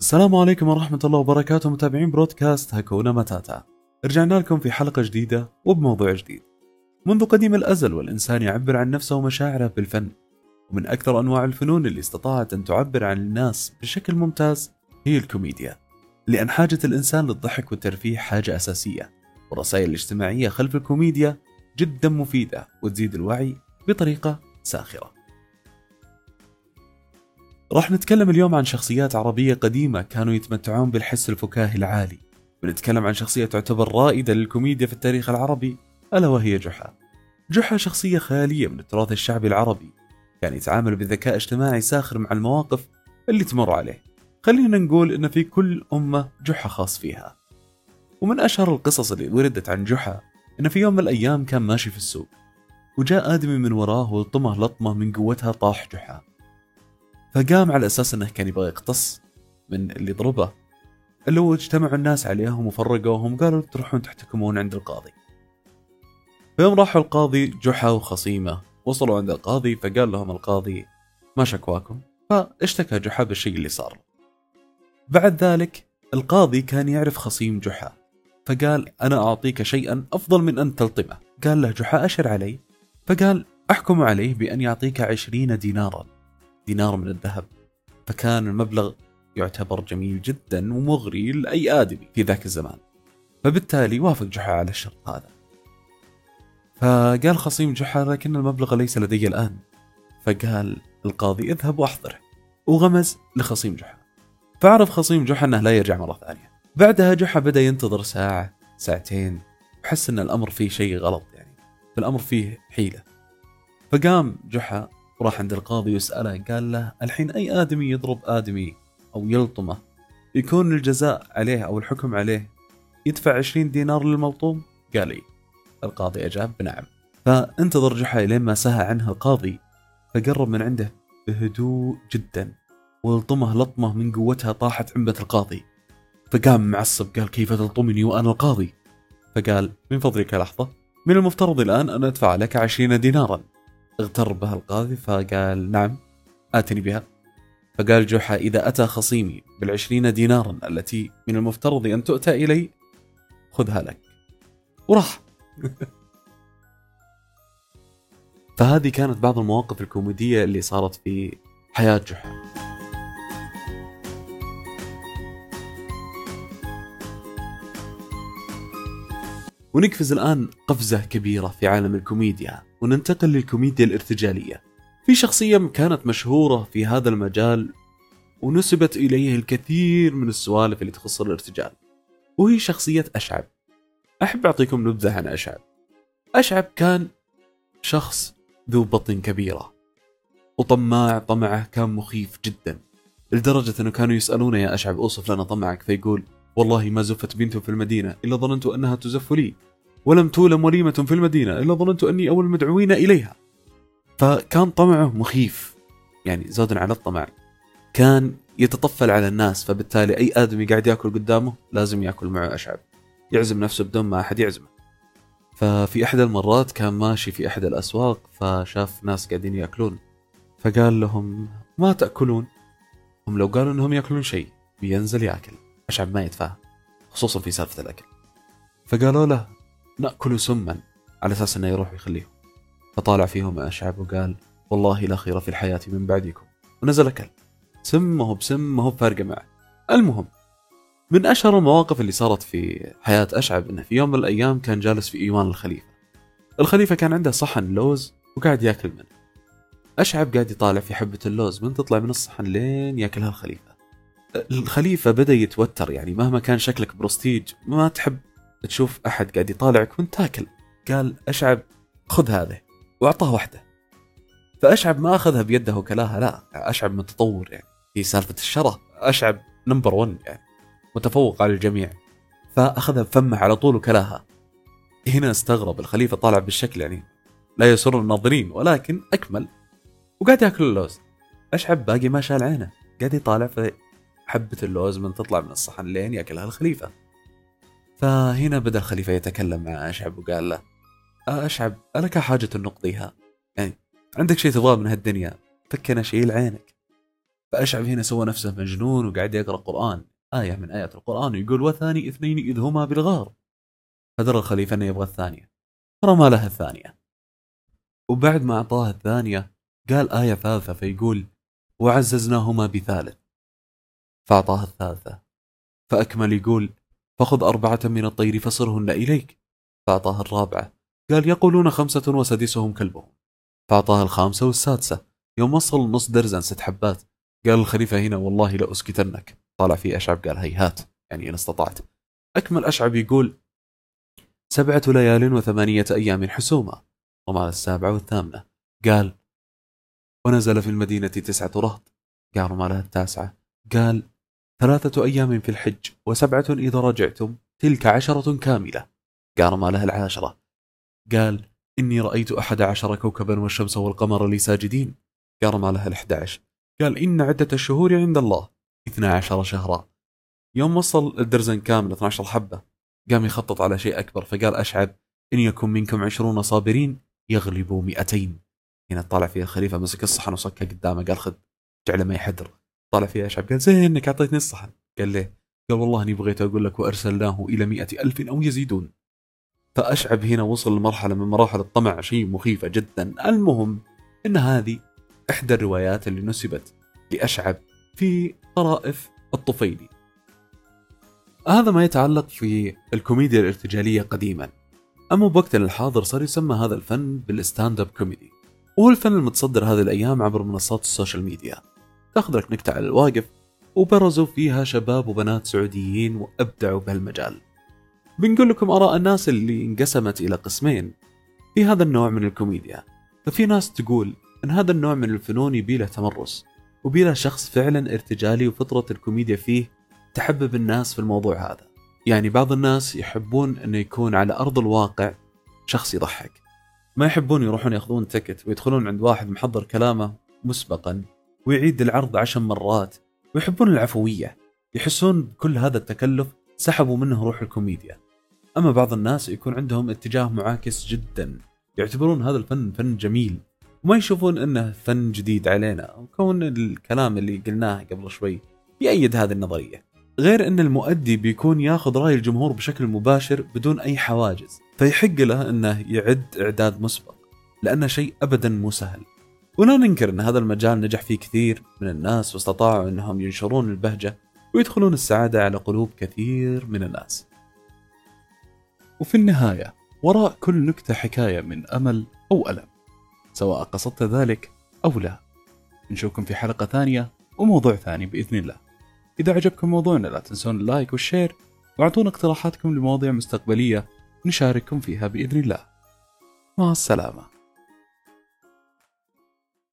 السلام عليكم ورحمة الله وبركاته متابعين برودكاست هكونا متاتا رجعنا لكم في حلقة جديدة وبموضوع جديد. منذ قديم الأزل والإنسان يعبر عن نفسه ومشاعره بالفن ومن أكثر أنواع الفنون اللي استطاعت أن تعبر عن الناس بشكل ممتاز هي الكوميديا لأن حاجة الإنسان للضحك والترفيه حاجة أساسية والرسائل الاجتماعية خلف الكوميديا جدا مفيدة وتزيد الوعي بطريقة ساخرة. راح نتكلم اليوم عن شخصيات عربية قديمة كانوا يتمتعون بالحس الفكاهي العالي. بنتكلم عن شخصية تعتبر رائدة للكوميديا في التاريخ العربي ألا وهي جحا. جحا شخصية خيالية من التراث الشعبي العربي كان يتعامل بذكاء اجتماعي ساخر مع المواقف اللي تمر عليه. خلينا نقول إن في كل أمة جحا خاص فيها. ومن أشهر القصص اللي وردت عن جحا إن في يوم من الأيام كان ماشي في السوق وجاء آدمي من وراه ولطمه لطمة من قوتها طاح جحا. فقام على أساس إنه كان يبغى يقتص من اللي ضربه. اللي هو اجتمعوا الناس عليهم وفرقوهم قالوا تروحون تحتكمون عند القاضي. فيوم راحوا القاضي جحا وخصيمة. وصلوا عند القاضي فقال لهم القاضي ما شكواكم؟ فاشتكى جحا بالشيء اللي صار. بعد ذلك القاضي كان يعرف خصيم جحا. فقال أنا أعطيك شيئا أفضل من أن تلطمه. قال له جحا أشر علي. فقال أحكم عليه بأن يعطيك عشرين دينارا. دينار من الذهب فكان المبلغ يعتبر جميل جدا ومغري لأي آدمي في ذاك الزمان. فبالتالي وافق جحا على الشرط هذا. فقال خصيم جحا لكن المبلغ ليس لدي الآن. فقال القاضي اذهب واحضره وغمز لخصيم جحا. فعرف خصيم جحا أنه لا يرجع مرة ثانية. بعدها جحا بدأ ينتظر ساعة ساعتين وحس أن الأمر فيه شيء غلط يعني. الأمر فيه حيلة. فقام جحا وراح عند القاضي يسأله قال له الحين أي آدمي يضرب آدمي أو يلطمه يكون الجزاء عليه أو الحكم عليه يدفع 20 دينار للملطوم؟ قال لي. القاضي أجاب بنعم فانتظر جحا لين ما سهى عنه القاضي فقرب من عنده بهدوء جدا ولطمه لطمة من قوتها طاحت عنبة القاضي. فقام معصب قال كيف تلطمني وأنا القاضي؟ فقال من فضلك لحظة من المفترض الآن أن أدفع لك عشرين دينارا. اغتر بها القاضي فقال نعم آتني بها. فقال جحا إذا أتى خصيمي بالعشرين دينارا التي من المفترض أن تؤتى إلي خذها لك. وراح. فهذه كانت بعض المواقف الكوميدية اللي صارت في حياة جحا. ونقفز الآن قفزة كبيرة في عالم الكوميديا وننتقل للكوميديا الارتجالية. في شخصية كانت مشهورة في هذا المجال ونسبت إليه الكثير من السوالف اللي تخص الارتجال وهي شخصية أشعب. أحب أعطيكم نبذة عن أشعب. أشعب كان شخص ذو بطن كبيرة وطماع طمعه كان مخيف جدا لدرجة أنه كانوا يسألونه يا أشعب أوصف لنا طمعك فيقول والله ما زفت بنت في المدينة إلا ظننت أنها تزف لي ولم تولم وليمة في المدينة إلا ظننت أني أول المدعوين إليها. فكان طمعه مخيف يعني زودا على الطمع. كان يتطفل على الناس فبالتالي أي آدمي قاعد يأكل قدامه لازم يأكل معه أشعب يعزم نفسه بدون ما أحد يعزمه. ففي أحد المرات كان ماشي في أحد الأسواق فشاف ناس قاعدين يأكلون. فقال لهم ما تأكلون؟ هم لو قالوا أنهم يأكلون شيء بينزل يأكل. أشعب ما يدفع خصوصا في سالفة الأكل. فقالوا له نأكل سما على أساس أنه يروح ويخليهم فطالع فيهم أشعب وقال والله لا خير في الحياة من بعدكم ونزل أكل. سم ما هو بسم ما هو بفارقة معه. المهم من أشهر المواقف اللي صارت في حياة أشعب أنه في يوم من الأيام كان جالس في إيوان الخليفة. الخليفة كان عنده صحن لوز وقاعد يأكل منه. أشعب قاعد يطالع في حبة اللوز من تطلع من الصحن لين يأكلها الخليفة. الخليفة بدأ يتوتر يعني مهما كان شكلك بروستيج ما تحب تشوف أحد قاعد يطالعك وانت تاكل. قال أشعب خذ هذه. وأعطاه واحدة. فأشعب ما أخذها بيده وكلاها لا أشعب متطور يعني. في سالفة الشره أشعب نمبر 1 يعني. متفوق على الجميع. فأخذها بفمه على طول وكلاها. هنا استغرب الخليفة طالع بالشكل يعني لا يسر الناظرين ولكن أكمل. وقاعد ياكل اللوز. أشعب باقي ما شال عينه قاعد يطالع حبة اللوز من تطلع من الصحن لين يأكلها الخليفة. فهنا بدأ الخليفة يتكلم مع أشعب وقال له أشعب ألك حاجة نقضيها يعني عندك شيء تبغاه من هالدنيا؟ فكنا شيل عينك فأشعب هنا سوى نفسه مجنون وقاعد يقرأ قرآن آية من آيات القرآن ويقول وثاني اثنين إذ هما بالغار. فدر الخليفة أنه يبغى الثانية. فرمى لها الثانية. وبعد ما أعطاه الثانية قال آية ثالثة فيقول وعززناهما بثالث. فأعطاه الثالثة. فأكمل يقول فخذ أربعة من الطير فصرهن إليك. فأعطاه الرابعة. قال يقولون خمسة وسادسهم كلبهم. فأعطاه الخامسة والسادسة. يوم وصل نص درزن ست حبات. قال الخليفة هنا والله لأسكتنك. طالع فيه أشعب قال هيهات يعني إن استطعت. أكمل أشعب يقول سبعة ليال وثمانية أيام حسومة ومع السابعة والثامنة. قال ونزل في المدينة تسعة رهط. قال رمالها التاسعة. قال ثلاثة أيام في الحج وسبعة إذا رجعتم تلك عشرة كاملة. قال رمالها العاشرة. قال إني رأيت أحد عشر كوكبا والشمس والقمر لي ساجدين. قال رمالها الأحد عشر قال إن عدة الشهور عند الله اثنا عشر شهرا. يوم وصل الدرزن كامل 12 حبة. قام يخطط على شيء أكبر فقال أشعب إن يكن منكم عشرون صابرين يغلبوا مئتين. هنا طالع فيها الخليفة مسك الصحن وصكها قدامه قال خذ جعله ما يحدر طالع فيها أشعب قال زين إنك أعطيتني الصحن. قال ليه قال والله اني بغيت أقول لك وأرسلناه إلى مئة ألف أو يزيدون. فأشعب هنا وصل لمرحلة من مراحل الطمع شيء مخيفة جدا. المهم إن هذه إحدى الروايات اللي نسبت لأشعب في طرائف الطفيلي. هذا ما يتعلق في الكوميديا الارتجالية قديما. أما بوقتنا الحاضر صار يسمى هذا الفن بال stand up comedy وهو الفن المتصدر هذه الأيام عبر منصات ال social media. تاخذ لك نكته على الواقف وبرزوا فيها شباب وبنات سعوديين وأبدعوا بهالمجال. بنقول لكم آراء الناس اللي انقسمت إلى قسمين في هذا النوع من الكوميديا. ففي ناس تقول إن هذا النوع من الفنون يبي له تمرس وبي له شخص فعلا ارتجالي وفطرة الكوميديا فيه تحبب الناس في الموضوع هذا. يعني بعض الناس يحبون إنه يكون على أرض الواقع شخص يضحك. ما يحبون يروحون ياخذون تكت ويدخلون عند واحد محضر كلامه مسبقا ويعيد العرض عشر مرات ويحبون العفوية يحسون بكل هذا التكلف سحبوا منه روح الكوميديا. أما بعض الناس يكون عندهم اتجاه معاكس جدا يعتبرون هذا الفن فن جميل وما يشوفون إنه فن جديد علينا وكون الكلام اللي قلناه قبل شوي يأيد هذه النظرية. غير إن المؤدي بيكون ياخذ رأي الجمهور بشكل مباشر بدون أي حواجز فيحق له إنه يعد إعداد مسبق لأنه شيء ابدا مو سهل. ولا ننكر أن هذا المجال نجح فيه كثير من الناس واستطاعوا أنهم ينشرون البهجة ويدخلون السعادة على قلوب كثير من الناس. وفي النهاية وراء كل نكتة حكاية من أمل أو ألم سواء قصدت ذلك أو لا. نشوفكم في حلقة ثانية وموضوع ثاني بإذن الله. إذا عجبكم موضوعنا لا تنسون اللايك والشير واعطونا اقتراحاتكم لمواضيع مستقبلية نشارككم فيها بإذن الله. مع السلامة.